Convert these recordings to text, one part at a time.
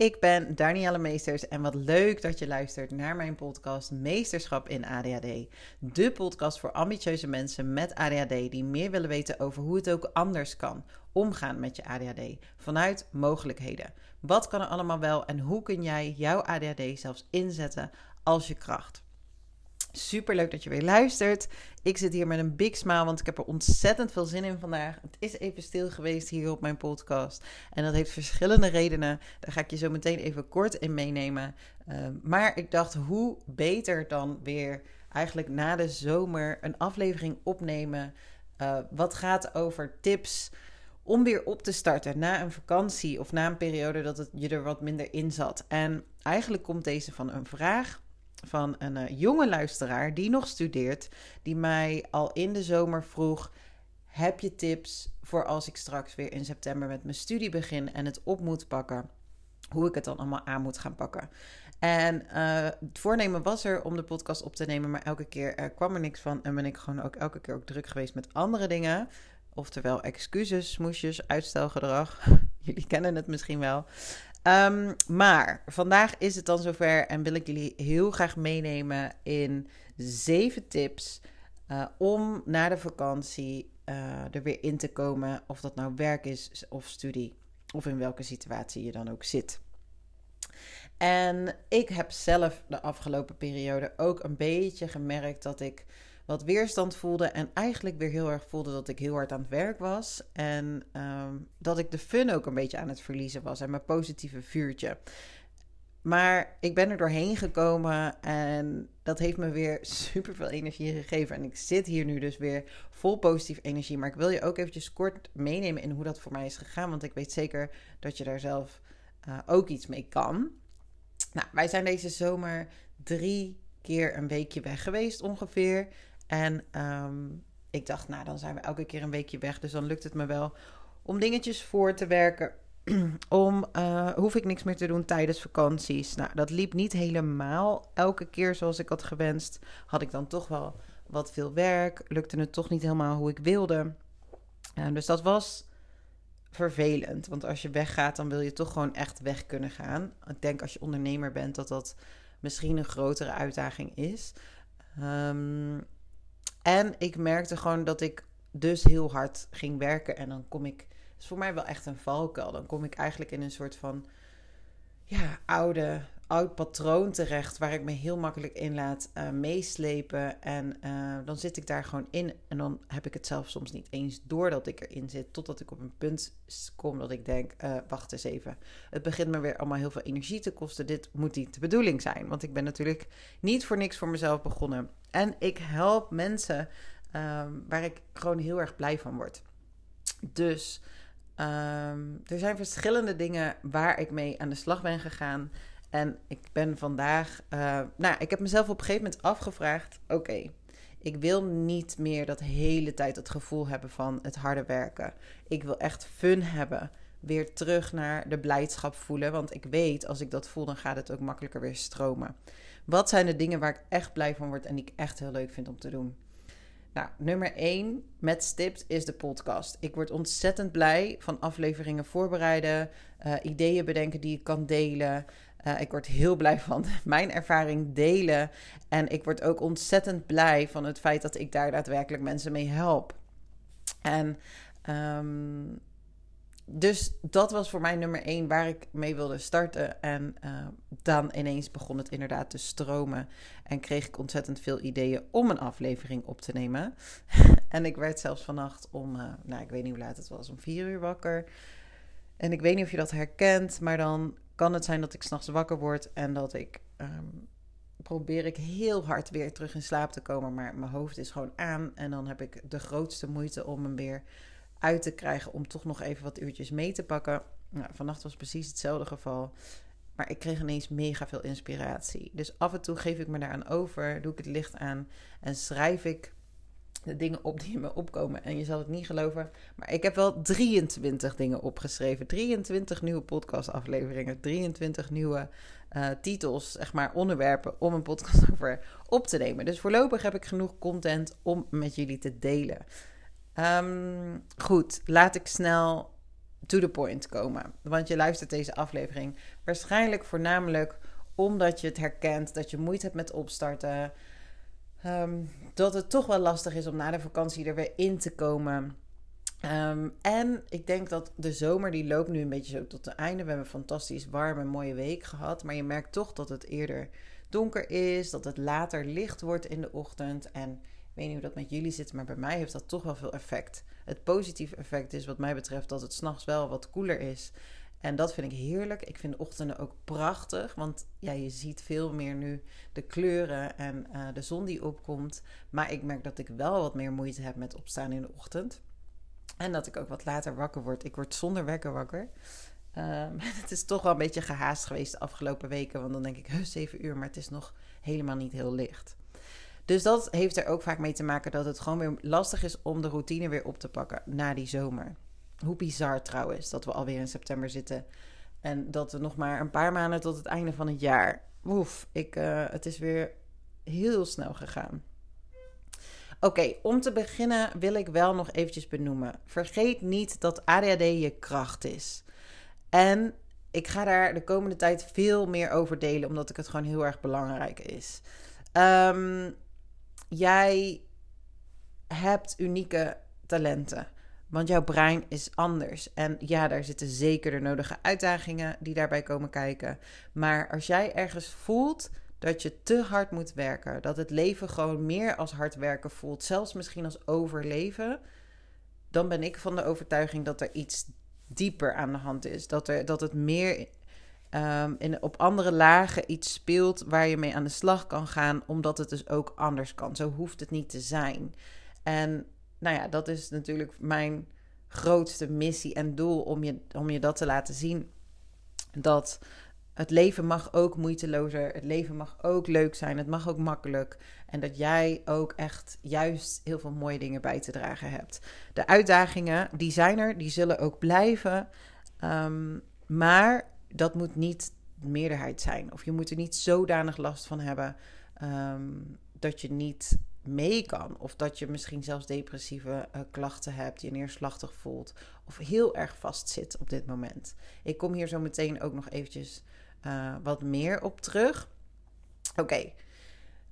Ik ben Danielle Meesters en wat leuk dat je luistert naar mijn podcast Meesterschap in ADHD. De podcast voor ambitieuze mensen met ADHD die meer willen weten over hoe het ook anders kan omgaan met je ADHD vanuit mogelijkheden. Wat kan er allemaal wel en hoe kun jij jouw ADHD zelfs inzetten als je kracht? Super leuk dat je weer luistert. Ik zit hier met een big smile, want ik heb er ontzettend veel zin in vandaag. Het is even stil geweest hier op mijn podcast. En dat heeft verschillende redenen. Daar ga ik je zo meteen even kort in meenemen. Ehm, maar ik dacht, hoe beter dan weer eigenlijk na de zomer een aflevering opnemen. Uh, wat gaat over tips om weer op te starten na een vakantie of na een periode dat het je er wat minder in zat. En eigenlijk komt deze van een vraag van een uh, jonge luisteraar die nog studeert, die mij al in de zomer vroeg: Heb je tips voor als ik straks weer in september met mijn studie begin en het op moet pakken? Hoe ik het dan allemaal aan moet gaan pakken. En uh, het voornemen was er om de podcast op te nemen, maar elke keer uh, kwam er niks van. En ben ik gewoon ook elke keer ook druk geweest met andere dingen. Oftewel excuses, smoesjes, uitstelgedrag. Jullie kennen het misschien wel. Um, maar vandaag is het dan zover en wil ik jullie heel graag meenemen in zeven tips uh, om na de vakantie uh, er weer in te komen. Of dat nou werk is of studie, of in welke situatie je dan ook zit. En ik heb zelf de afgelopen periode ook een beetje gemerkt dat ik wat weerstand voelde. En eigenlijk weer heel erg voelde dat ik heel hard aan het werk was. En um, dat ik de fun ook een beetje aan het verliezen was. En mijn positieve vuurtje. Maar ik ben er doorheen gekomen en dat heeft me weer super veel energie gegeven. En ik zit hier nu dus weer vol positieve energie. Maar ik wil je ook eventjes kort meenemen in hoe dat voor mij is gegaan. Want ik weet zeker dat je daar zelf uh, ook iets mee kan. Nou, wij zijn deze zomer drie keer een weekje weg geweest ongeveer. En um, ik dacht, nou, dan zijn we elke keer een weekje weg. Dus dan lukt het me wel om dingetjes voor te werken. om, uh, hoef ik niks meer te doen tijdens vakanties. Nou, dat liep niet helemaal elke keer zoals ik had gewenst. Had ik dan toch wel wat veel werk. Lukte het toch niet helemaal hoe ik wilde. Uh, dus dat was vervelend. Want als je weggaat, dan wil je toch gewoon echt weg kunnen gaan. Ik denk als je ondernemer bent dat dat misschien een grotere uitdaging is. Um, en ik merkte gewoon dat ik dus heel hard ging werken. En dan kom ik. Het is voor mij wel echt een valkuil. Dan kom ik eigenlijk in een soort van. Ja, oude, oud patroon terecht. Waar ik me heel makkelijk in laat uh, meeslepen. En uh, dan zit ik daar gewoon in. En dan heb ik het zelf soms niet eens door dat ik erin zit. Totdat ik op een punt kom dat ik denk: uh, wacht eens even. Het begint me weer allemaal heel veel energie te kosten. Dit moet niet de bedoeling zijn. Want ik ben natuurlijk niet voor niks voor mezelf begonnen. En ik help mensen um, waar ik gewoon heel erg blij van word. Dus um, er zijn verschillende dingen waar ik mee aan de slag ben gegaan. En ik ben vandaag. Uh, nou, ik heb mezelf op een gegeven moment afgevraagd: oké, ik wil niet meer dat hele tijd het gevoel hebben van het harde werken. Ik wil echt fun hebben. Weer terug naar de blijdschap voelen. Want ik weet, als ik dat voel, dan gaat het ook makkelijker weer stromen. Wat zijn de dingen waar ik echt blij van word en die ik echt heel leuk vind om te doen? Nou, nummer 1 met Stipt is de podcast. Ik word ontzettend blij van afleveringen voorbereiden, uh, ideeën bedenken die ik kan delen. Uh, ik word heel blij van mijn ervaring delen. En ik word ook ontzettend blij van het feit dat ik daar daadwerkelijk mensen mee help. En um, dus dat was voor mij nummer één waar ik mee wilde starten. En uh, dan ineens begon het inderdaad te stromen. En kreeg ik ontzettend veel ideeën om een aflevering op te nemen. en ik werd zelfs vannacht om, uh, nou ik weet niet hoe laat het was, om vier uur wakker. En ik weet niet of je dat herkent, maar dan kan het zijn dat ik s'nachts wakker word en dat ik. Um, probeer ik heel hard weer terug in slaap te komen, maar mijn hoofd is gewoon aan. En dan heb ik de grootste moeite om hem weer uit te krijgen om toch nog even wat uurtjes mee te pakken. Nou, vannacht was precies hetzelfde geval. Maar ik kreeg ineens mega veel inspiratie. Dus af en toe geef ik me daaraan over, doe ik het licht aan en schrijf ik de dingen op die me opkomen. En je zal het niet geloven, maar ik heb wel 23 dingen opgeschreven. 23 nieuwe podcastafleveringen, 23 nieuwe uh, titels, zeg maar onderwerpen om een podcast over op te nemen. Dus voorlopig heb ik genoeg content om met jullie te delen. Um, goed, laat ik snel to the point komen. Want je luistert deze aflevering waarschijnlijk voornamelijk omdat je het herkent dat je moeite hebt met opstarten. Ehm, dat het toch wel lastig is om na de vakantie er weer in te komen. Ehm, en ik denk dat de zomer die loopt nu een beetje zo tot het einde. We hebben een fantastisch warme, mooie week gehad. Maar je merkt toch dat het eerder donker is. Dat het later licht wordt in de ochtend. En ik weet niet hoe dat met jullie zit, maar bij mij heeft dat toch wel veel effect. Het positieve effect is wat mij betreft dat het s'nachts wel wat koeler is. En dat vind ik heerlijk. Ik vind de ochtenden ook prachtig. Want ja, je ziet veel meer nu de kleuren en uh, de zon die opkomt. Maar ik merk dat ik wel wat meer moeite heb met opstaan in de ochtend. En dat ik ook wat later wakker word. Ik word zonder wekker wakker. Um, het is toch wel een beetje gehaast geweest de afgelopen weken. Want dan denk ik, heus 7 uur, maar het is nog helemaal niet heel licht. Dus dat heeft er ook vaak mee te maken dat het gewoon weer lastig is om de routine weer op te pakken na die zomer. Hoe bizar trouwens dat we alweer in september zitten. En dat we nog maar een paar maanden tot het einde van het jaar. Oef, ik, uh, het is weer heel snel gegaan. Oké, om te beginnen wil ik wel nog eventjes benoemen. Vergeet niet dat ADHD je kracht is. En ik ga daar de komende tijd veel meer over delen, omdat ik het gewoon heel erg belangrijk is. Um, jij hebt unieke talenten. Want jouw brein is anders. En ja, daar zitten zeker de nodige uitdagingen die daarbij komen kijken. Maar als jij ergens voelt dat je te hard moet werken, dat het leven gewoon meer als hard werken voelt, zelfs misschien als overleven, dan ben ik van de overtuiging dat er iets dieper aan de hand is. Dat, er, dat het meer um, in, op andere lagen iets speelt waar je mee aan de slag kan gaan, omdat het dus ook anders kan. Zo hoeft het niet te zijn. En nou ja, dat is natuurlijk mijn grootste missie en doel om je, om je dat te laten zien. Dat het leven mag ook moeitelozer, het leven mag ook leuk zijn, het mag ook makkelijk. En dat jij ook echt juist heel veel mooie dingen bij te dragen hebt. De uitdagingen, die zijn er, die zullen ook blijven. Um, maar dat moet niet de meerderheid zijn. Of je moet er niet zodanig last van hebben um, dat je niet mee kan. Of dat je misschien zelfs depressieve uh, klachten hebt, je neerslachtig voelt. Of heel erg vastzit op dit moment. Ik kom hier zo meteen ook nog eventjes uh, wat meer op terug. Oké.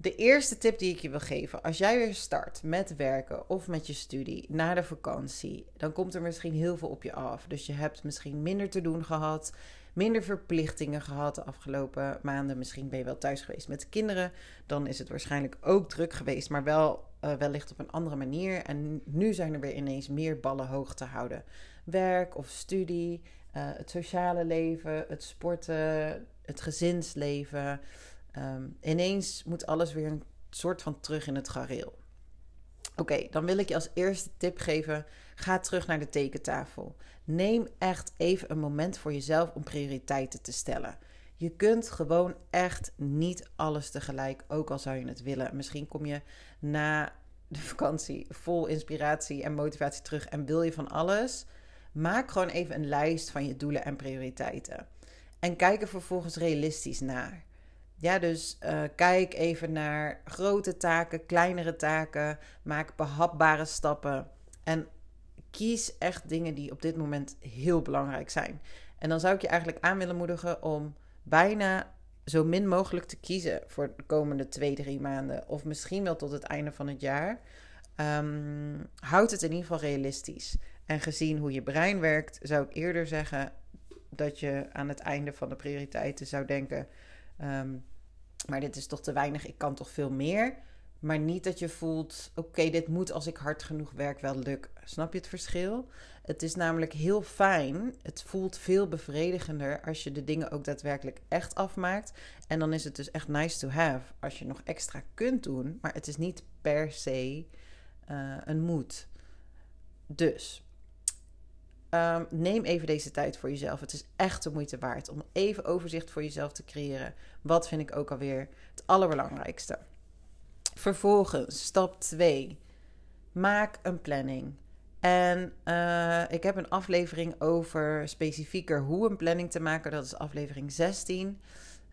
De eerste tip die ik je wil geven, als jij weer start met werken of met je studie na de vakantie, dan komt er misschien heel veel op je af. Dus je hebt misschien minder te doen gehad, minder verplichtingen gehad de afgelopen maanden. Misschien ben je wel thuis geweest met kinderen. Dan is het waarschijnlijk ook druk geweest, maar wel uh, wellicht op een andere manier. En nu zijn er weer ineens meer ballen hoog te houden. Werk of studie, uh, het sociale leven, het sporten, het gezinsleven. Um, ineens moet alles weer een soort van terug in het gareel. Oké, dan wil ik je als eerste tip geven: ga terug naar de tekentafel. Neem echt even een moment voor jezelf om prioriteiten te stellen. Je kunt gewoon echt niet alles tegelijk, ook al zou je het willen. Misschien kom je na de vakantie vol inspiratie en motivatie terug en wil je van alles. Maak gewoon even een lijst van je doelen en prioriteiten. En kijk er vervolgens realistisch naar. Ja, dus uh, kijk even naar grote taken, kleinere taken. Maak behapbare stappen. En kies echt dingen die op dit moment heel belangrijk zijn. En dan zou ik je eigenlijk aan willen moedigen om bijna zo min mogelijk te kiezen voor de komende twee, drie maanden. Of misschien wel tot het einde van het jaar. Um, houd het in ieder geval realistisch. En gezien hoe je brein werkt, zou ik eerder zeggen dat je aan het einde van de prioriteiten zou denken. Um, maar dit is toch te weinig, ik kan toch veel meer. Maar niet dat je voelt, oké, dit moet als ik hard genoeg werk wel lukken. Snap je het verschil? Het is namelijk heel fijn. Het voelt veel bevredigender als je de dingen ook daadwerkelijk echt afmaakt. En dan is het dus echt nice to have als je nog extra kunt doen. Maar het is niet per se uh, een moet. Dus um, neem even deze tijd voor jezelf. Het is echt de moeite waard om even overzicht voor jezelf te creëren. Wat vind ik ook alweer het allerbelangrijkste. Vervolgens, stap 2. Maak een planning. En uh, ik heb een aflevering over specifieker hoe een planning te maken. Dat is aflevering 16. Um,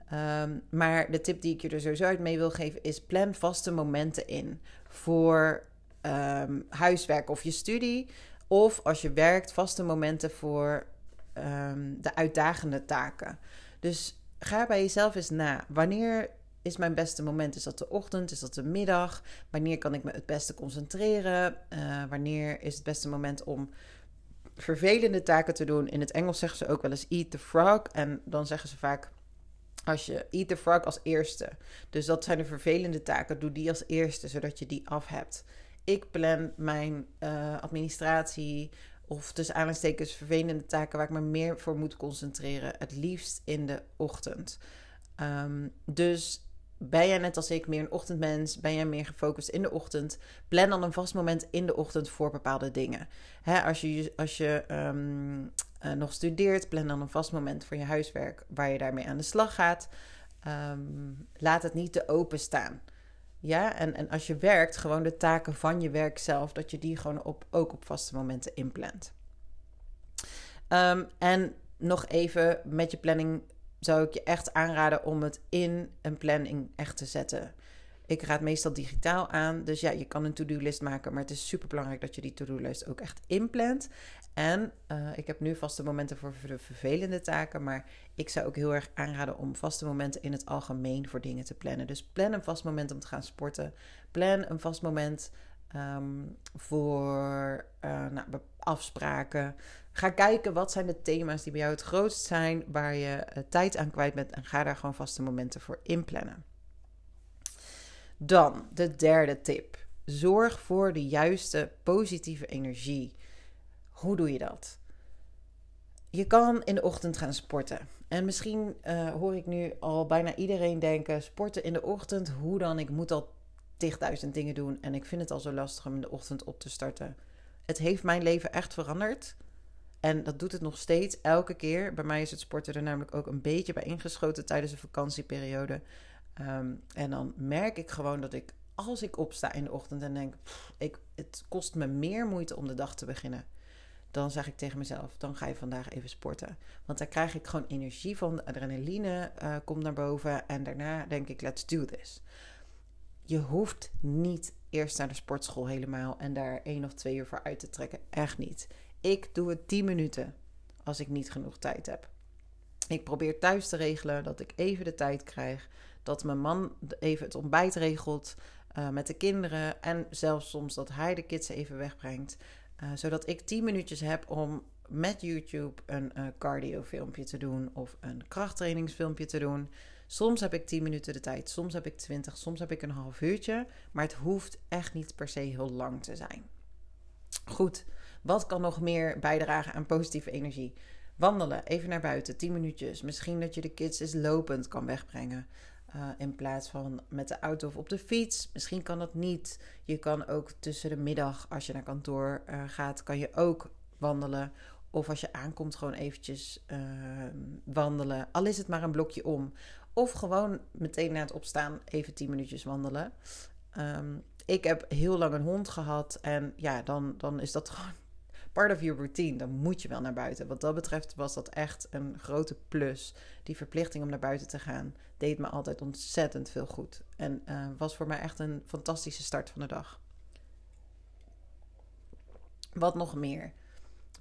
ehm, maar de tip die ik je er sowieso uit mee wil geven is: plan vaste momenten in voor um, huiswerk of je studie. Of als je werkt, vaste momenten voor ehm, de uitdagende taken. Dus ga bij jezelf eens na. Wanneer is mijn beste moment? Is dat de ochtend? Is dat de middag? Wanneer kan ik me het beste concentreren? Uh, wanneer is het beste moment om vervelende taken te doen? In het Engels zeggen ze ook wel eens eat the frog. En dan zeggen ze vaak als je eat the frog als eerste. Dus dat zijn de vervelende taken. Doe die als eerste, zodat je die af hebt. Ik plan mijn uh, administratie of tussen aanhalingstekens vervelende taken waar ik me meer voor moet concentreren. Het liefst in de ochtend. Um, dus ben jij net als ik meer een ochtendmens? Ben jij meer gefocust in de ochtend? Plan dan een vast moment in de ochtend voor bepaalde dingen. Hè, als je, als je um, uh, nog studeert, plan dan een vast moment voor je huiswerk waar je daarmee aan de slag gaat. Um, laat het niet te open staan. Ja, en, en als je werkt, gewoon de taken van je werk zelf, dat je die gewoon op, ook op vaste momenten inplant. Um, en nog even met je planning zou ik je echt aanraden om het in een planning echt te zetten. Ik raad meestal digitaal aan. Dus ja, je kan een to-do-list maken. Maar het is super belangrijk dat je die to-do-list ook echt inplant. En uh, ik heb nu vaste momenten voor de vervelende taken. Maar ik zou ook heel erg aanraden om vaste momenten in het algemeen voor dingen te plannen. Dus plan een vast moment om te gaan sporten. Plan een vast moment um, voor uh, nou, afspraken. Ga kijken wat zijn de thema's die bij jou het grootst zijn, waar je uh, tijd aan kwijt bent. En ga daar gewoon vaste momenten voor inplannen. Dan de derde tip. Zorg voor de juiste positieve energie. Hoe doe je dat? Je kan in de ochtend gaan sporten. En misschien uh, hoor ik nu al bijna iedereen denken: sporten in de ochtend, hoe dan? Ik moet al tigduizend dingen doen en ik vind het al zo lastig om in de ochtend op te starten. Het heeft mijn leven echt veranderd. En dat doet het nog steeds elke keer. Bij mij is het sporten er namelijk ook een beetje bij ingeschoten tijdens de vakantieperiode. Um, en dan merk ik gewoon dat ik, als ik opsta in de ochtend en denk, ik, het kost me meer moeite om de dag te beginnen. Dan zeg ik tegen mezelf, dan ga je vandaag even sporten. Want daar krijg ik gewoon energie van, de adrenaline uh, komt naar boven. En daarna denk ik, let's do this. Je hoeft niet eerst naar de sportschool helemaal en daar één of twee uur voor uit te trekken. Echt niet. Ik doe het 10 minuten als ik niet genoeg tijd heb. Ik probeer thuis te regelen dat ik even de tijd krijg dat mijn man even het ontbijt regelt uh, met de kinderen. En zelfs soms dat hij de kids even wegbrengt. Uh, zodat ik 10 minuutjes heb om met YouTube een uh, cardio filmpje te doen of een krachttrainingsfilmpje te doen. Soms heb ik 10 minuten de tijd, soms heb ik 20, soms heb ik een half uurtje. Maar het hoeft echt niet per se heel lang te zijn. Goed, wat kan nog meer bijdragen aan positieve energie? Wandelen, even naar buiten, 10 minuutjes. Misschien dat je de kids eens lopend kan wegbrengen. Uh, in plaats van met de auto of op de fiets. Misschien kan dat niet. Je kan ook tussen de middag, als je naar kantoor uh, gaat, kan je ook wandelen. Of als je aankomt, gewoon eventjes uh, wandelen. Al is het maar een blokje om. Of gewoon meteen na het opstaan even 10 minuutjes wandelen. Um, ik heb heel lang een hond gehad. En ja, dan, dan is dat gewoon part of your routine. Dan moet je wel naar buiten. Wat dat betreft was dat echt een grote plus. Die verplichting om naar buiten te gaan deed me altijd ontzettend veel goed. En uh, was voor mij echt een fantastische start van de dag. Wat nog meer?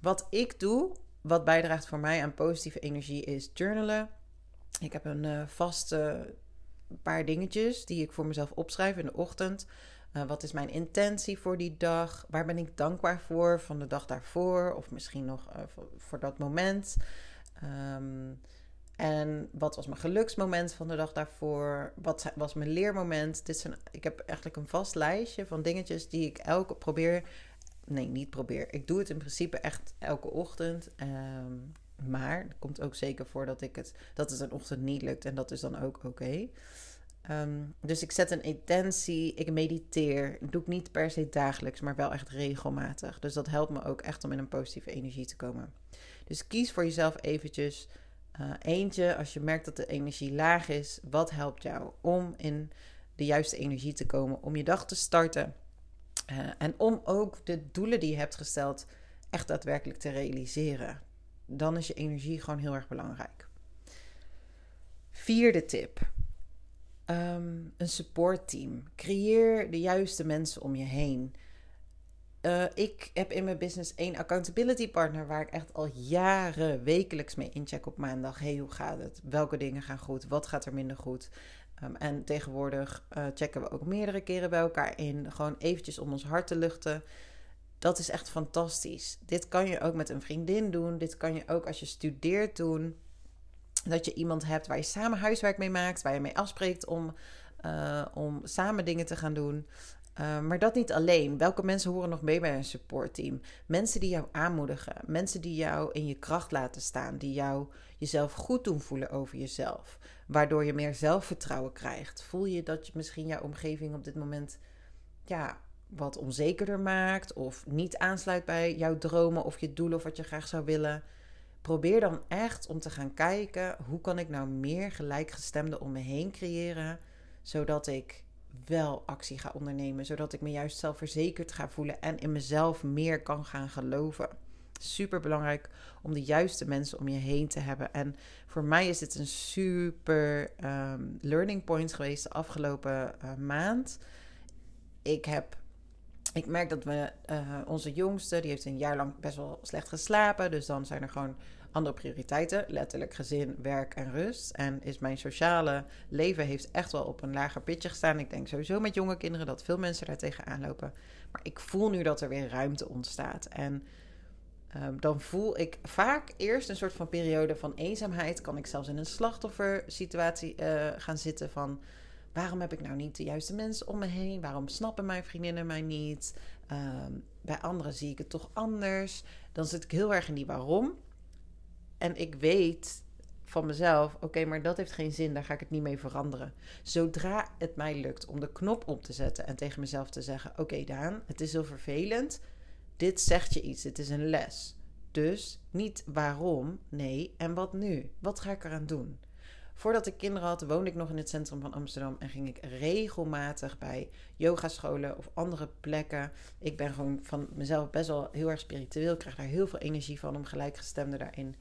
Wat ik doe, wat bijdraagt voor mij aan positieve energie, is journalen. Ik heb een uh, vaste paar dingetjes die ik voor mezelf opschrijf in de ochtend. Uh, wat is mijn intentie voor die dag? Waar ben ik dankbaar voor van de dag daarvoor? Of misschien nog uh, voor, dat moment. Um, en wat was mijn geluksmoment van de dag daarvoor? Wat was mijn leermoment? Dit zijn, ik heb eigenlijk een vast lijstje van dingetjes die ik elke probeer. Nee, niet probeer. Ik doe het in principe echt elke ochtend. Um, maar er komt ook zeker voor dat, ik het, dat het een ochtend niet lukt. En dat is dan ook oké. Um, dus ik zet een intentie, ik mediteer. Ik doe ik niet per se dagelijks, maar wel echt regelmatig. Dus dat helpt me ook echt om in een positieve energie te komen. Dus kies voor jezelf eventjes uh, eentje als je merkt dat de energie laag is. Wat helpt jou om in de juiste energie te komen, om je dag te starten. Uh, en om ook de doelen die je hebt gesteld echt daadwerkelijk te realiseren. Dan is je energie gewoon heel erg belangrijk. Vierde tip Um, een supportteam. Creëer de juiste mensen om je heen. Uh, ik heb in mijn business één accountability partner waar ik echt al jaren wekelijks mee incheck op maandag. Hey, hoe gaat het? Welke dingen gaan goed? Wat gaat er minder goed? Um, en tegenwoordig uh, checken we ook meerdere keren bij elkaar in. Gewoon eventjes om ons hart te luchten. Dat is echt fantastisch. Dit kan je ook met een vriendin doen. Dit kan je ook als je studeert doen. Dat je iemand hebt waar je samen huiswerk mee maakt, waar je mee afspreekt om, uh, om samen dingen te gaan doen. Uh, maar dat niet alleen. Welke mensen horen nog mee bij een supportteam? Mensen die jou aanmoedigen. Mensen die jou in je kracht laten staan. Die jou jezelf goed doen voelen over jezelf. Waardoor je meer zelfvertrouwen krijgt. Voel je dat je misschien jouw omgeving op dit moment ja, wat onzekerder maakt. Of niet aansluit bij jouw dromen of je doelen of wat je graag zou willen. Probeer dan echt om te gaan kijken. Hoe kan ik nou meer gelijkgestemden om me heen creëren. Zodat ik wel actie ga ondernemen. Zodat ik me juist zelfverzekerd ga voelen en in mezelf meer kan gaan geloven. Super belangrijk om de juiste mensen om je heen te hebben. En voor mij is dit een super um, learning point geweest de afgelopen uh, maand. Ik heb. Ik merk dat we, uh, onze jongste, die heeft een jaar lang best wel slecht geslapen. Dus dan zijn er gewoon andere prioriteiten. Letterlijk gezin, werk en rust. En is mijn sociale leven heeft echt wel op een lager pitje gestaan. Ik denk sowieso met jonge kinderen dat veel mensen daar tegenaan lopen. Maar ik voel nu dat er weer ruimte ontstaat. En um, dan voel ik vaak eerst een soort van periode van eenzaamheid. Kan ik zelfs in een slachtoffersituatie uh, gaan zitten van... Waarom heb ik nou niet de juiste mensen om me heen? Waarom snappen mijn vriendinnen mij niet? Um, bij anderen zie ik het toch anders. Dan zit ik heel erg in die waarom. En ik weet van mezelf, oké, maar dat heeft geen zin, daar ga ik het niet mee veranderen. Zodra het mij lukt om de knop op te zetten en tegen mezelf te zeggen: Oké, Daan, het is heel vervelend. Dit zegt je iets, het is een les. Dus niet waarom, nee, en wat nu? Wat ga ik eraan doen? Voordat ik kinderen had, woonde ik nog in het centrum van Amsterdam en ging ik regelmatig bij yogascholen of andere plekken. Ik ben gewoon van mezelf best wel heel erg spiritueel. Ik krijg daar heel veel energie van om gelijkgestemden daarin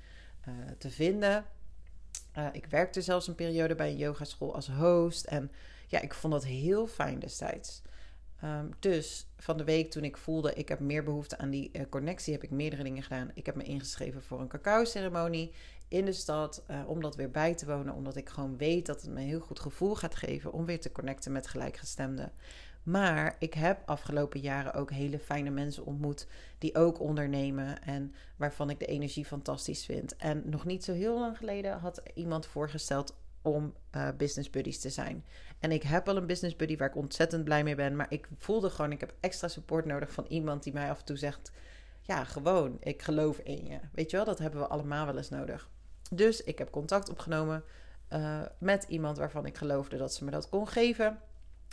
uh, te vinden. Uh, ik werkte zelfs een periode bij een yogaschool als host. En ja, ik vond dat heel fijn destijds. Um, dus van de week toen ik voelde, ik heb meer behoefte aan die uh, connectie, heb ik meerdere dingen gedaan. Ik heb me ingeschreven voor een cacao-ceremonie in de stad, uh, om dat weer bij te wonen. Omdat ik gewoon weet dat het me een heel goed gevoel gaat geven om weer te connecten met gelijkgestemden. Maar ik heb afgelopen jaren ook hele fijne mensen ontmoet die ook ondernemen en waarvan ik de energie fantastisch vind. En nog niet zo heel lang geleden had iemand voorgesteld om uh, business buddies te zijn. En ik heb al een business buddy waar ik ontzettend blij mee ben, maar ik voelde gewoon ik heb extra support nodig van iemand die mij af en toe zegt: "Ja, gewoon, ik geloof in je." Weet je wel, dat hebben we allemaal wel eens nodig. Dus ik heb contact opgenomen uh, met iemand waarvan ik geloofde dat ze me dat kon geven.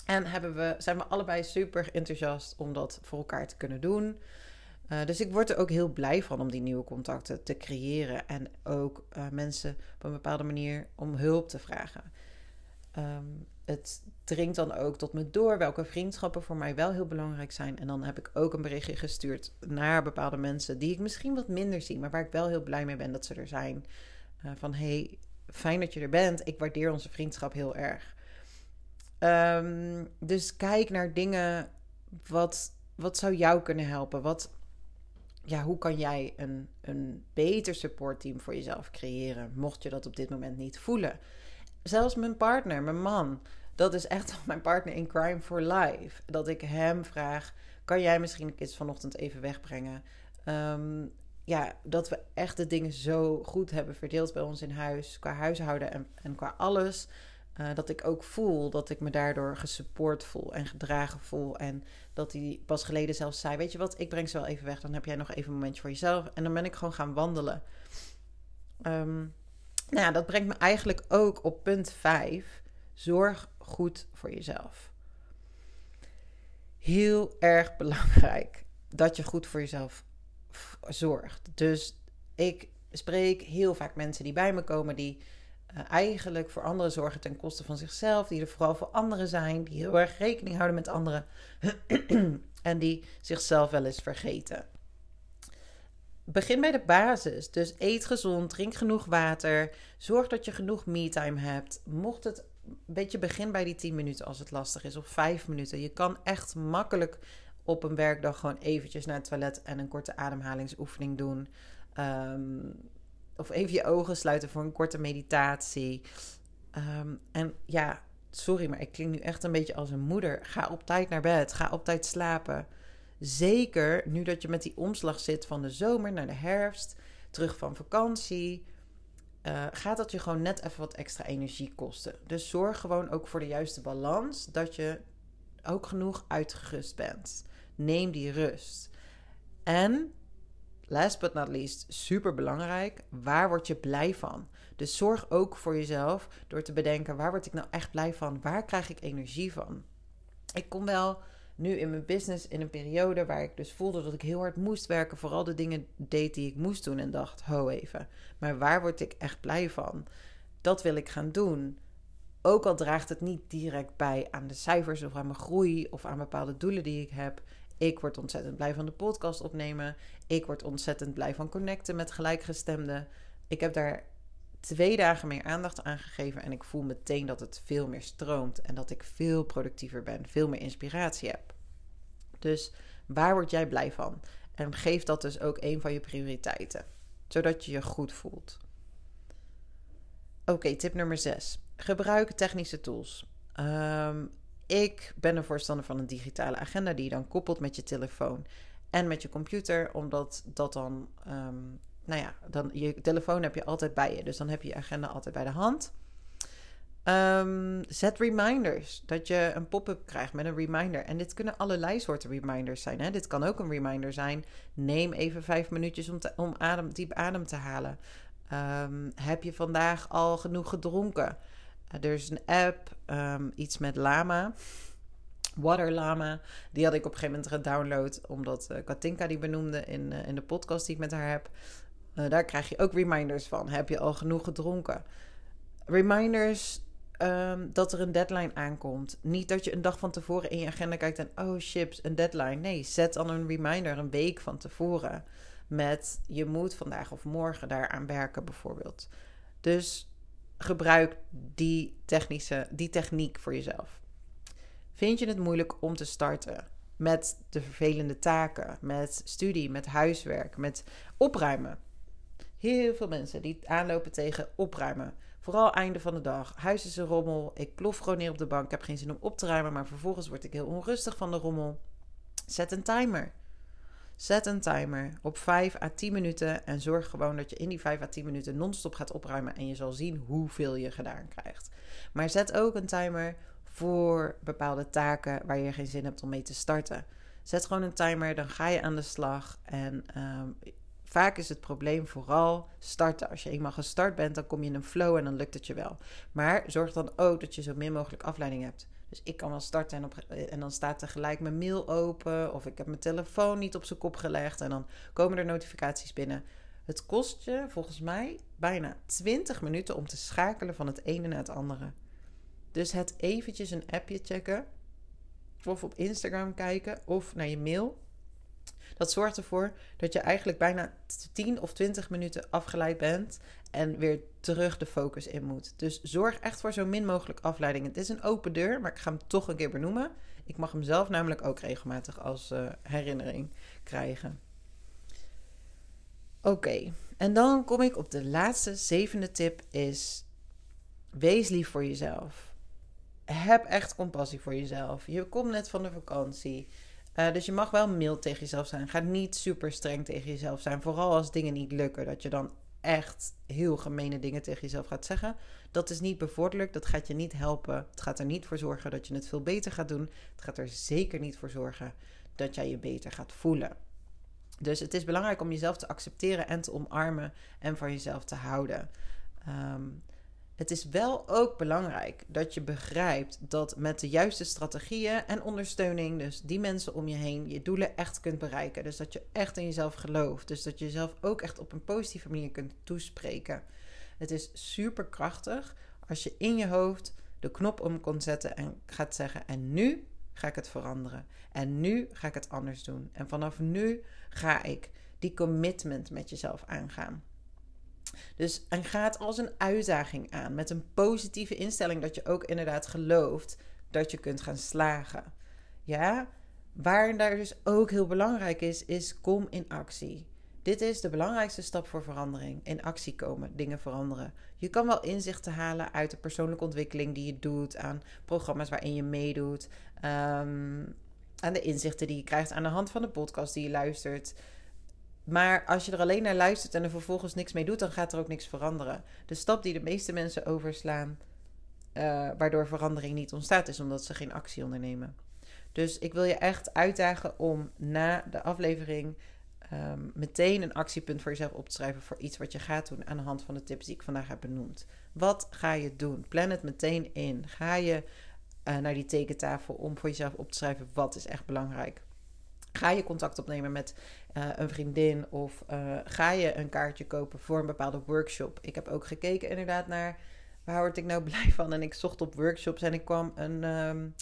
En hebben we, zijn we allebei super enthousiast om dat voor elkaar te kunnen doen. Uh, dus ik word er ook heel blij van om die nieuwe contacten te creëren. En ook uh, mensen op een bepaalde manier om hulp te vragen. Um, het dringt dan ook tot me door welke vriendschappen voor mij wel heel belangrijk zijn. En dan heb ik ook een berichtje gestuurd naar bepaalde mensen die ik misschien wat minder zie, maar waar ik wel heel blij mee ben dat ze er zijn. Uh, van hey, fijn dat je er bent. Ik waardeer onze vriendschap heel erg. Um, dus kijk naar dingen. Wat, wat zou jou kunnen helpen? Wat, ja, hoe kan jij een, een beter supportteam voor jezelf creëren? Mocht je dat op dit moment niet voelen. Zelfs mijn partner, mijn man. Dat is echt mijn partner in Crime for Life. Dat ik hem vraag: kan jij misschien de kids vanochtend even wegbrengen? Um, ja, dat we echt de dingen zo goed hebben verdeeld bij ons in huis. Qua huishouden en, en qua alles. Uh, dat ik ook voel dat ik me daardoor gesupport voel en gedragen voel. En dat hij pas geleden zelfs zei: Weet je wat, ik breng ze wel even weg. Dan heb jij nog even een momentje voor jezelf. En dan ben ik gewoon gaan wandelen. Um, nou ja, dat brengt me eigenlijk ook op punt 5. Zorg goed voor jezelf. Heel erg belangrijk dat je goed voor jezelf zorgt. Dus ik spreek heel vaak mensen die bij me komen die uh, eigenlijk voor anderen zorgen ten koste van zichzelf, die er vooral voor anderen zijn, die heel erg rekening houden met anderen en die zichzelf wel eens vergeten. Begin bij de basis. Dus eet gezond, drink genoeg water, zorg dat je genoeg me-time hebt. Mocht het een beetje begin bij die 10 minuten als het lastig is, of 5 minuten. Je kan echt makkelijk op een werkdag gewoon eventjes naar het toilet en een korte ademhalingsoefening doen. Ehm, of even je ogen sluiten voor een korte meditatie. Ehm, en ja, sorry, maar ik klink nu echt een beetje als een moeder. Ga op tijd naar bed. Ga op tijd slapen. Zeker nu dat je met die omslag zit van de zomer naar de herfst, terug van vakantie. Uh, gaat dat je gewoon net even wat extra energie kosten. Dus zorg gewoon ook voor de juiste balans. Dat je ook genoeg uitgerust bent. Neem die rust. En last but not least, super belangrijk, waar word je blij van? Dus zorg ook voor jezelf door te bedenken, waar word ik nou echt blij van? Waar krijg ik energie van? Ik kom wel nu in mijn business in een periode waar ik dus voelde dat ik heel hard moest werken, vooral de dingen deed die ik moest doen en dacht, ho even, maar waar word ik echt blij van? Dat wil ik gaan doen. Ook al draagt het niet direct bij aan de cijfers of aan mijn groei of aan bepaalde doelen die ik heb. Ik word ontzettend blij van de podcast opnemen. Ik word ontzettend blij van connecten met gelijkgestemden. Ik heb daar twee dagen meer aandacht aan gegeven en ik voel meteen dat het veel meer stroomt en dat ik veel productiever ben, veel meer inspiratie heb. Dus waar word jij blij van? En geef dat dus ook een van je prioriteiten, zodat je je goed voelt. Oké, tip nummer 6. Gebruik technische tools. Ehm, ik ben een voorstander van een digitale agenda die je dan koppelt met je telefoon en met je computer, omdat dat dan, um, nou ja, dan je telefoon heb je altijd bij je, dus dan heb je je agenda altijd bij de hand. Um, zet reminders. Dat je een pop-up krijgt met een reminder. En dit kunnen allerlei soorten reminders zijn. Hè? Dit kan ook een reminder zijn. Neem even vijf minuutjes om, om adem, diep adem te halen. Um, heb je vandaag al genoeg gedronken? Er is een app, um, iets met Lama. Water Lama. Die had ik op een gegeven moment gedownload. Omdat uh, Katinka die benoemde in, uh, in de podcast die ik met haar heb. daar krijg je ook reminders van. Heb je al genoeg gedronken? Reminders um, dat er een deadline aankomt. Niet dat je een dag van tevoren in je agenda kijkt en oh chips, een deadline. Nee, zet dan een reminder een week van tevoren. Met je moet vandaag of morgen daaraan werken, bijvoorbeeld. Dus gebruik die, technische, die techniek voor jezelf. Vind je het moeilijk om te starten met de vervelende taken, met studie, met huiswerk, met opruimen? Heel veel mensen die aanlopen tegen opruimen. Vooral einde van de dag. Huis is een rommel. Ik plof gewoon neer op de bank. Ik heb geen zin om op te ruimen. Maar vervolgens word ik heel onrustig van de rommel. Zet een timer. Zet een timer op 5 à 10 minuten. En zorg gewoon dat je in die 5 à 10 minuten non-stop gaat opruimen. En je zal zien hoeveel je gedaan krijgt. Maar zet ook een timer voor bepaalde taken waar je geen zin hebt om mee te starten. Zet gewoon een timer, dan ga je aan de slag. En um, Vaak is het probleem vooral starten. Als je eenmaal gestart bent, dan kom je in een flow en dan lukt het je wel. Maar zorg dan ook dat je zo min mogelijk afleiding hebt. Dus ik kan wel starten en, op, en dan staat tegelijk mijn mail open. Of ik heb mijn telefoon niet op zijn kop gelegd. En dan komen er notificaties binnen. Het kost je volgens mij bijna 20 minuten om te schakelen van het ene naar het andere. Dus het eventjes een appje checken. Of op Instagram kijken. Of naar je mail. Dat zorgt ervoor dat je eigenlijk bijna 10 of 20 minuten afgeleid bent en weer terug de focus in moet. Dus zorg echt voor zo min mogelijk afleiding. Het is een open deur, maar ik ga hem toch een keer benoemen. Ik mag hem zelf namelijk ook regelmatig als uh, herinnering krijgen. Oké, en dan kom ik op de laatste, zevende tip is... Wees lief voor jezelf. Heb echt compassie voor jezelf. Je komt net van de vakantie. Uh, dus je mag wel mild tegen jezelf zijn. Ga niet super streng tegen jezelf zijn. Vooral als dingen niet lukken. Dat je dan echt heel gemene dingen tegen jezelf gaat zeggen. Dat is niet bevorderlijk. Dat gaat je niet helpen. Het gaat er niet voor zorgen dat je het veel beter gaat doen. Het gaat er zeker niet voor zorgen dat jij je beter gaat voelen. Dus het is belangrijk om jezelf te accepteren en te omarmen en van jezelf te houden. Um, het is wel ook belangrijk dat je begrijpt dat met de juiste strategieën en ondersteuning, dus die mensen om je heen, je doelen echt kunt bereiken. Dus dat je echt in jezelf gelooft. Dus dat je jezelf ook echt op een positieve manier kunt toespreken. Het is super krachtig als je in je hoofd de knop om kunt zetten en gaat zeggen: En nu ga ik het veranderen. En nu ga ik het anders doen. En vanaf nu ga ik die commitment met jezelf aangaan. Dus en ga het als een uitdaging aan. Met een positieve instelling dat je ook inderdaad gelooft dat je kunt gaan slagen. Ja, Waar daar dus ook heel belangrijk is, is kom in actie. Dit is de belangrijkste stap voor verandering. In actie komen, dingen veranderen. Je kan wel inzichten halen uit de persoonlijke ontwikkeling die je doet, aan programma's waarin je meedoet, um, aan de inzichten die je krijgt aan de hand van de podcast die je luistert. Maar als je er alleen naar luistert en er vervolgens niks mee doet, dan gaat er ook niks veranderen. De stap die de meeste mensen overslaan, uh, waardoor verandering niet ontstaat, is omdat ze geen actie ondernemen. Dus ik wil je echt uitdagen om na de aflevering um, meteen een actiepunt voor jezelf op te schrijven voor iets wat je gaat doen aan de hand van de tips die ik vandaag heb benoemd. Wat ga je doen? Plan het meteen in. Ga je uh, naar die tekentafel om voor jezelf op te schrijven wat is echt belangrijk. Ga je contact opnemen met uh, een vriendin of uh, ga je een kaartje kopen voor een bepaalde workshop? Ik heb ook gekeken inderdaad naar waar word ik nou blij van en ik zocht op workshops en ik kwam een, um,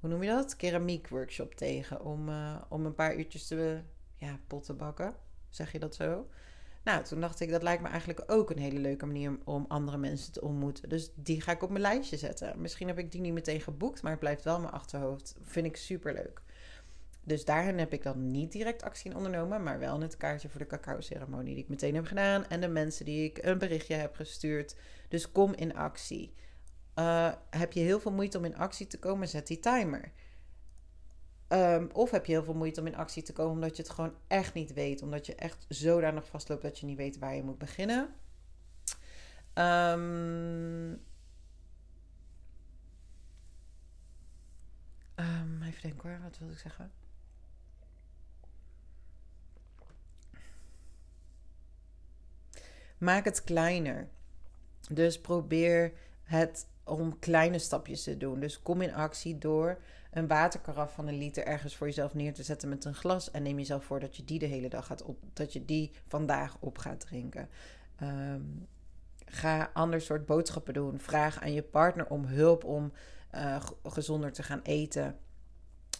hoe noem je dat? Keramiek workshop tegen om, om een paar uurtjes te ja, potten bakken. Zeg je dat zo? Nou, toen dacht ik, dat lijkt me eigenlijk ook een hele leuke manier om andere mensen te ontmoeten. Dus die ga ik op mijn lijstje zetten. Misschien heb ik die niet meteen geboekt, maar het blijft wel mijn achterhoofd. Vind ik super leuk. Dus daarin heb ik dan niet direct actie in ondernomen, maar wel het kaartje voor de cacao-ceremonie die ik meteen heb gedaan. En de mensen die ik een berichtje heb gestuurd. Dus kom in actie. Uh, heb je heel veel moeite om in actie te komen, zet die timer. Um, of heb je heel veel moeite om in actie te komen omdat je het gewoon echt niet weet. Omdat je echt zodanig vastloopt dat je niet weet waar je moet beginnen. Um, um, even denken hoor, wat wil ik zeggen? Maak het kleiner. Dus probeer het om kleine stapjes te doen. Dus kom in actie door een waterkaraf van een liter ergens voor jezelf neer te zetten met een glas. En neem jezelf voor dat je die de hele dag gaat op, dat je die vandaag op gaat drinken. Um, ga ander soort boodschappen doen. Vraag aan je partner om hulp om uh, gezonder te gaan eten.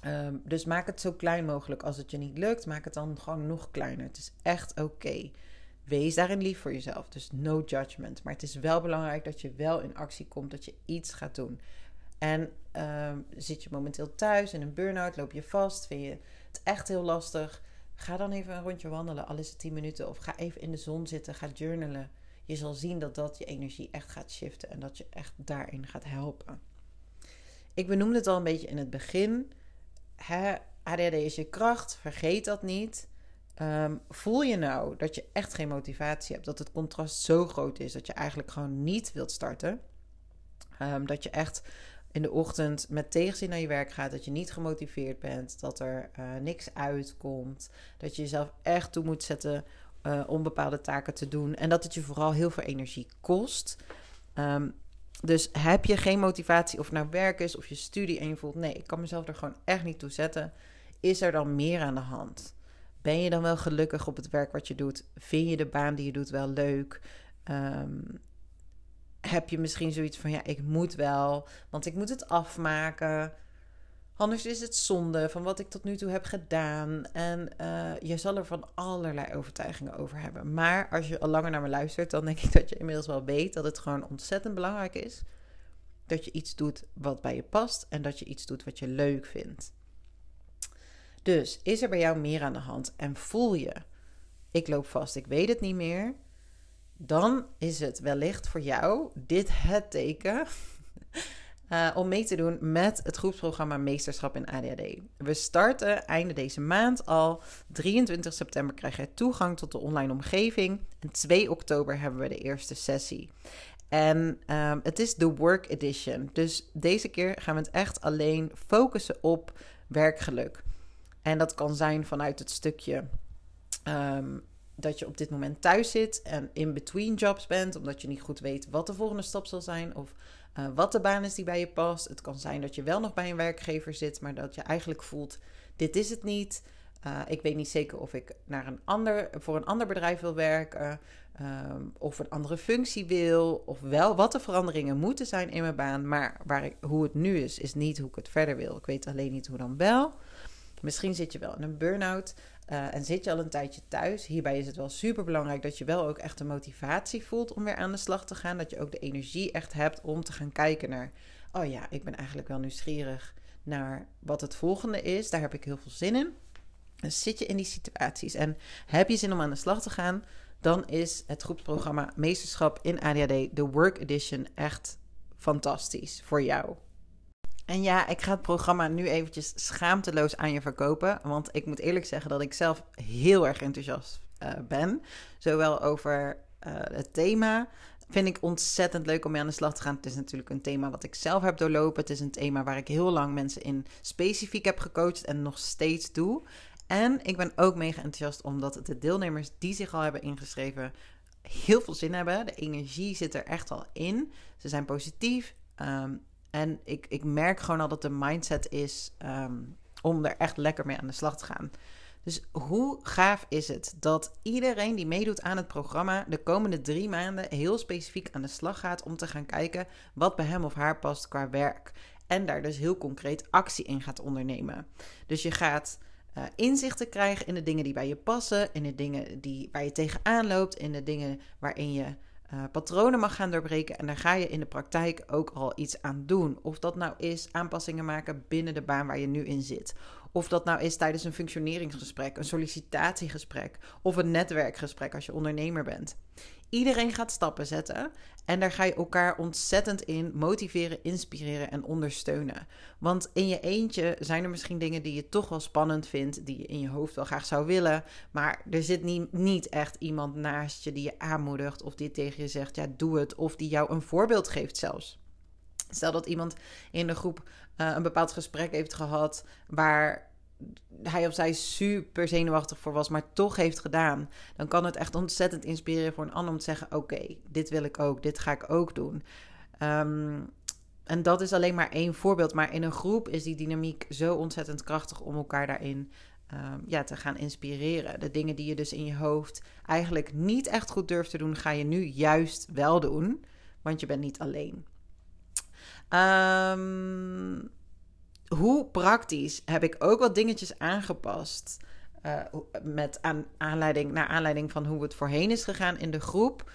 Um, dus maak het zo klein mogelijk. Als het je niet lukt, maak het dan gewoon nog kleiner. Het is echt oké. Wees daarin lief voor jezelf. Dus no judgment. Maar het is wel belangrijk dat je wel in actie komt, dat je iets gaat doen. En uh, zit je momenteel thuis in een burn-out, loop je vast, vind je het echt heel lastig. Ga dan even een rondje wandelen, al is het 10 minuten. Of ga even in de zon zitten, ga journalen. Je zal zien dat dat je energie echt gaat shiften en dat je echt daarin gaat helpen. Ik benoemde het al een beetje in het begin. Hè, is je kracht, vergeet dat niet. Um, voel je nou dat je echt geen motivatie hebt, dat het contrast zo groot is dat je eigenlijk gewoon niet wilt starten? Um, dat je echt in de ochtend met tegenzin naar je werk gaat, dat je niet gemotiveerd bent, dat er uh, niks uitkomt, dat je jezelf echt toe moet zetten uh, om bepaalde taken te doen en dat het je vooral heel veel energie kost. Um, dus heb je geen motivatie of nou werk is of je studie en je voelt nee, ik kan mezelf er gewoon echt niet toe zetten, is er dan meer aan de hand? Ben je dan wel gelukkig op het werk wat je doet? Vind je de baan die je doet wel leuk? Um, heb je misschien zoiets van ja, ik moet wel, want ik moet het afmaken. Anders is het zonde van wat ik tot nu toe heb gedaan. En uh, je zal er van allerlei overtuigingen over hebben. Maar als je al langer naar me luistert, dan denk ik dat je inmiddels wel weet dat het gewoon ontzettend belangrijk is. Dat je iets doet wat bij je past en dat je iets doet wat je leuk vindt. Dus is er bij jou meer aan de hand en voel je, ik loop vast, ik weet het niet meer dan is het wellicht voor jou dit het teken uh, om mee te doen met het groepsprogramma Meesterschap in ADHD. We starten einde deze maand al. 23 september krijg je toegang tot de online omgeving. En 2 oktober hebben we de eerste sessie. En um, het is de Work Edition. Dus deze keer gaan we het echt alleen focussen op werkgeluk. En dat kan zijn vanuit het stukje um, dat je op dit moment thuis zit en in between jobs bent, omdat je niet goed weet wat de volgende stap zal zijn of uh, wat de baan is die bij je past. Het kan zijn dat je wel nog bij een werkgever zit, maar dat je eigenlijk voelt: dit is het niet. Uh, ik weet niet zeker of ik naar een ander, voor een ander bedrijf wil werken, um, of een andere functie wil, of wel wat de veranderingen moeten zijn in mijn baan. Maar waar ik, hoe het nu is, is niet hoe ik het verder wil. Ik weet alleen niet hoe dan wel. Misschien zit je wel in een burn-out. Uh, en zit je al een tijdje thuis, hierbij is het wel super belangrijk dat je wel ook echt de motivatie voelt om weer aan de slag te gaan. Dat je ook de energie echt hebt om te gaan kijken naar, oh ja, ik ben eigenlijk wel nieuwsgierig naar wat het volgende is. Daar heb ik heel veel zin in. Dus zit je in die situaties en heb je zin om aan de slag te gaan, dan is het groepsprogramma Meesterschap in ADHD, de Work Edition, echt fantastisch voor jou. En ja, ik ga het programma nu eventjes schaamteloos aan je verkopen. Want ik moet eerlijk zeggen dat ik zelf heel erg enthousiast uh, ben. Zowel over uh, het thema. Vind ik ontzettend leuk om mee aan de slag te gaan. Het is natuurlijk een thema wat ik zelf heb doorlopen. Het is een thema waar ik heel lang mensen in specifiek heb gecoacht en nog steeds doe. En ik ben ook mega enthousiast omdat de deelnemers die zich al hebben ingeschreven heel veel zin hebben. De energie zit er echt al in. Ze zijn positief. Um, en ik, ik merk gewoon al dat de mindset is um, om er echt lekker mee aan de slag te gaan. Dus hoe gaaf is het dat iedereen die meedoet aan het programma de komende drie maanden heel specifiek aan de slag gaat om te gaan kijken wat bij hem of haar past qua werk. En daar dus heel concreet actie in gaat ondernemen. Dus je gaat uh, inzichten krijgen in de dingen die bij je passen, in de dingen die, waar je tegenaan loopt, in de dingen waarin je uh, patronen mag gaan doorbreken. En daar ga je in de praktijk ook al iets aan doen. Of dat nou is aanpassingen maken binnen de baan waar je nu in zit. Of dat nou is tijdens een functioneringsgesprek, een sollicitatiegesprek of een netwerkgesprek als je ondernemer bent. Iedereen gaat stappen zetten en daar ga je elkaar ontzettend in motiveren, inspireren en ondersteunen. Want in je eentje zijn er misschien dingen die je toch wel spannend vindt, die je in je hoofd wel graag zou willen, maar er zit niet, echt iemand naast je die je aanmoedigt of die tegen je zegt, ja doe het, of die jou een voorbeeld geeft zelfs. Stel dat iemand in de groep uh, een bepaald gesprek heeft gehad waar hij of zij super zenuwachtig voor was, maar toch heeft gedaan, dan kan het echt ontzettend inspireren voor een ander om te zeggen: Oké, dit wil ik ook, dit ga ik ook doen. Um, en dat is alleen maar één voorbeeld, maar in een groep is die dynamiek zo ontzettend krachtig om elkaar daarin um, ja, te gaan inspireren. De dingen die je dus in je hoofd eigenlijk niet echt goed durft te doen, ga je nu juist wel doen, want je bent niet alleen. Um, hoe praktisch heb ik ook wat dingetjes aangepast. Uh, met aan, aanleiding, naar aanleiding van hoe het voorheen is gegaan in de groep.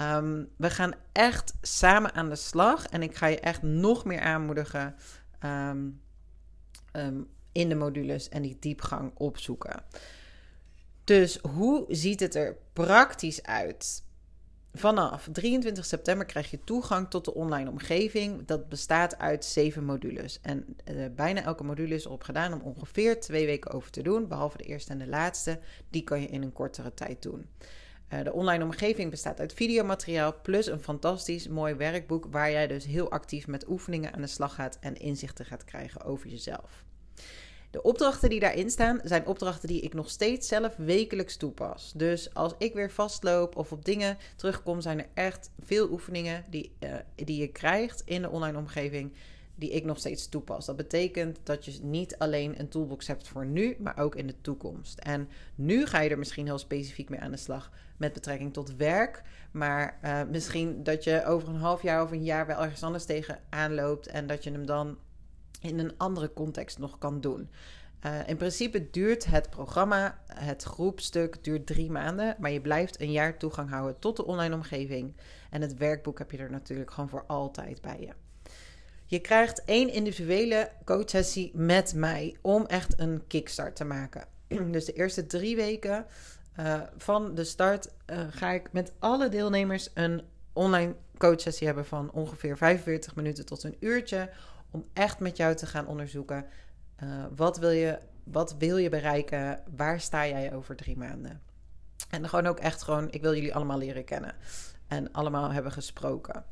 Um, we gaan echt samen aan de slag. En ik ga je echt nog meer aanmoedigen um, um, in de modules en die diepgang opzoeken. Dus hoe ziet het er praktisch uit? Vanaf 23 september krijg je toegang tot de online omgeving. Dat bestaat uit zeven modules. En uh, bijna elke module is erop gedaan om ongeveer twee weken over te doen. Behalve de eerste en de laatste. Die kan je in een kortere tijd doen. Uh, de online omgeving bestaat uit videomateriaal plus een fantastisch mooi werkboek waar jij dus heel actief met oefeningen aan de slag gaat en inzichten gaat krijgen over jezelf. De opdrachten die daarin staan, zijn opdrachten die ik nog steeds zelf wekelijks toepas. Dus als ik weer vastloop of op dingen terugkom, zijn er echt veel oefeningen die, uh, die je krijgt in de online omgeving. Die ik nog steeds toepas. Dat betekent dat je niet alleen een toolbox hebt voor nu, maar ook in de toekomst. En nu ga je er misschien heel specifiek mee aan de slag met betrekking tot werk. Maar uh, misschien dat je over een half jaar of een jaar wel ergens anders tegen aanloopt. En dat je hem dan in een andere context nog kan doen. Uh, in principe duurt het programma, het groepstuk, duurt drie maanden. Maar je blijft een jaar toegang houden tot de online omgeving. En het werkboek heb je er natuurlijk gewoon voor altijd bij je. Je krijgt één individuele coachsessie met mij om echt een kickstart te maken. Dus de eerste drie weken uh, van de start uh, ga ik met alle deelnemers een online coachsessie hebben van ongeveer 45 minuten tot een uurtje om echt met jou te gaan onderzoeken. Uh, wat, wil je, wat wil je bereiken? Waar sta jij over drie maanden? En gewoon ook echt gewoon, ik wil jullie allemaal leren kennen. En allemaal hebben gesproken.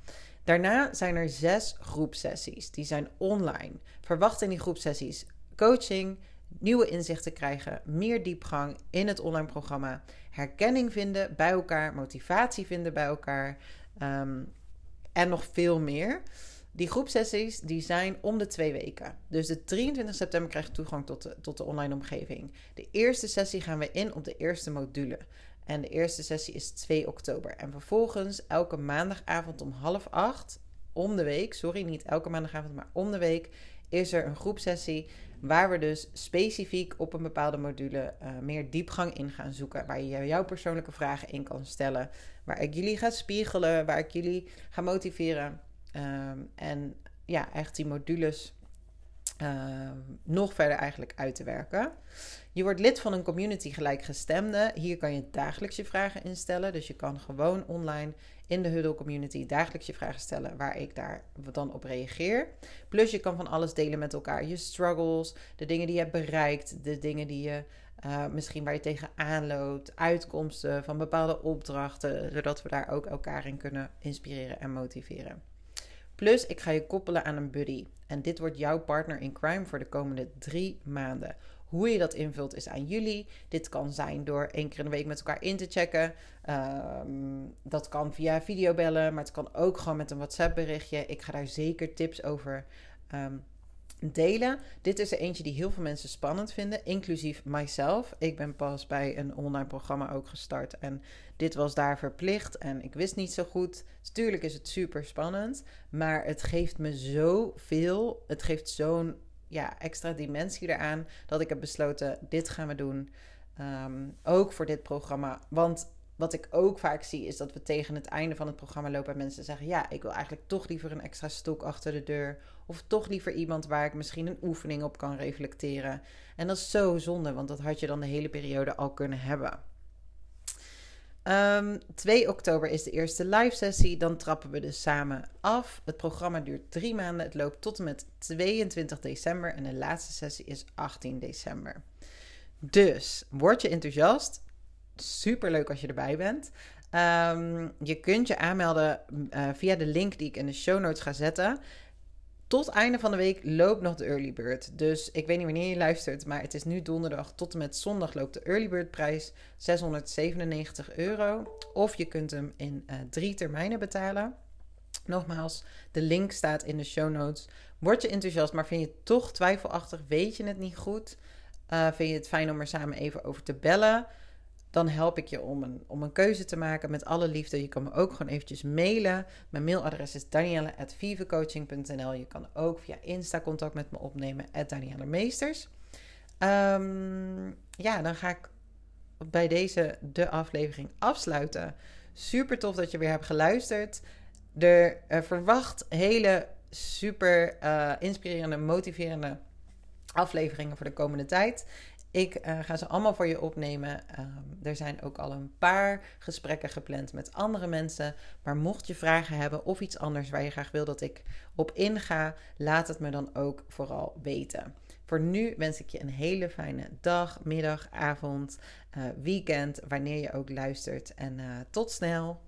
Daarna zijn er zes groepsessies. Die zijn online. Verwacht in die groepsessies coaching, nieuwe inzichten krijgen, meer diepgang in het online programma, herkenning vinden bij elkaar, motivatie vinden bij elkaar um, en nog veel meer. Die groepsessies die zijn om de twee weken. Dus de 23 september krijg je toegang tot de, tot de online omgeving. De eerste sessie gaan we in op de eerste module. En de eerste sessie is 2 oktober. En vervolgens elke maandagavond om half acht, om de week, sorry, niet elke maandagavond, maar om de week, is er een groepsessie waar we dus specifiek op een bepaalde module uh, meer diepgang in gaan zoeken. Waar je jouw persoonlijke vragen in kan stellen. Waar ik jullie ga spiegelen, waar ik jullie ga motiveren. Um, en ja, echt die modules Ehm, nog verder eigenlijk uit te werken. Je wordt lid van een community gelijkgestemde. Hier kan je dagelijks je vragen instellen. Dus je kan gewoon online in de Huddle community dagelijks je vragen stellen waar ik daar dan op reageer. Plus je kan van alles delen met elkaar. Je struggles, de dingen die je hebt bereikt, de dingen die je uh, misschien waar je tegenaan loopt, uitkomsten van bepaalde opdrachten, zodat we daar ook elkaar in kunnen inspireren en motiveren. Plus, ik ga je koppelen aan een buddy. En dit wordt jouw partner in crime voor de komende drie maanden. Hoe je dat invult is aan jullie. Dit kan zijn door één keer in de week met elkaar in te checken. Ehm, dat kan via videobellen, maar het kan ook gewoon met een WhatsApp berichtje. Ik ga daar zeker tips over um, delen. Dit is er eentje die heel veel mensen spannend vinden, inclusief mijzelf. Ik ben pas bij een online programma ook gestart en dit was daar verplicht en ik wist niet zo goed. Natuurlijk is het super spannend, maar het geeft me zoveel. Het geeft zo'n ja, extra dimensie eraan dat ik heb besloten: dit gaan we doen. Um, ook voor dit programma. Want wat ik ook vaak zie is dat we tegen het einde van het programma lopen en mensen zeggen: Ja, ik wil eigenlijk toch liever een extra stok achter de deur. Of toch liever iemand waar ik misschien een oefening op kan reflecteren. En dat is zo zonde, want dat had je dan de hele periode al kunnen hebben. 2 ehm, oktober is de eerste live sessie. Dan trappen we dus samen af. Het programma duurt drie maanden. Het loopt tot en met 22 december. En de laatste sessie is 18 december. Dus word je enthousiast? Super leuk als je erbij bent. Ehm, je kunt je aanmelden uh, via de link die ik in de show notes ga zetten. Tot einde van de week loopt nog de early bird. Dus ik weet niet wanneer je luistert, maar het is nu donderdag tot en met zondag loopt de early bird prijs 697 euro. Of je kunt hem in uh, drie termijnen betalen. Nogmaals, de link staat in de show notes. Word je enthousiast, maar vind je het toch twijfelachtig? Weet je het niet goed? Uh, vind je het fijn om er samen even over te bellen? Dan help ik je om een, om een keuze te maken met alle liefde. Je kan me ook gewoon eventjes mailen. Mijn mailadres is danielle.vivecoaching.nl. Je kan ook via Insta contact met me opnemen, Danielle Meesters. Ehm, ja, dan ga ik bij deze de aflevering afsluiten. Super tof dat je weer hebt geluisterd. Er uh, verwacht hele super uh, inspirerende, motiverende afleveringen voor de komende tijd. Ik uh, ga ze allemaal voor je opnemen. Um, er zijn ook al een paar gesprekken gepland met andere mensen. Maar mocht je vragen hebben of iets anders waar je graag wil dat ik op inga, laat het me dan ook vooral weten. Voor nu wens ik je een hele fijne dag, middag, avond, uh, weekend, wanneer je ook luistert. En uh, tot snel!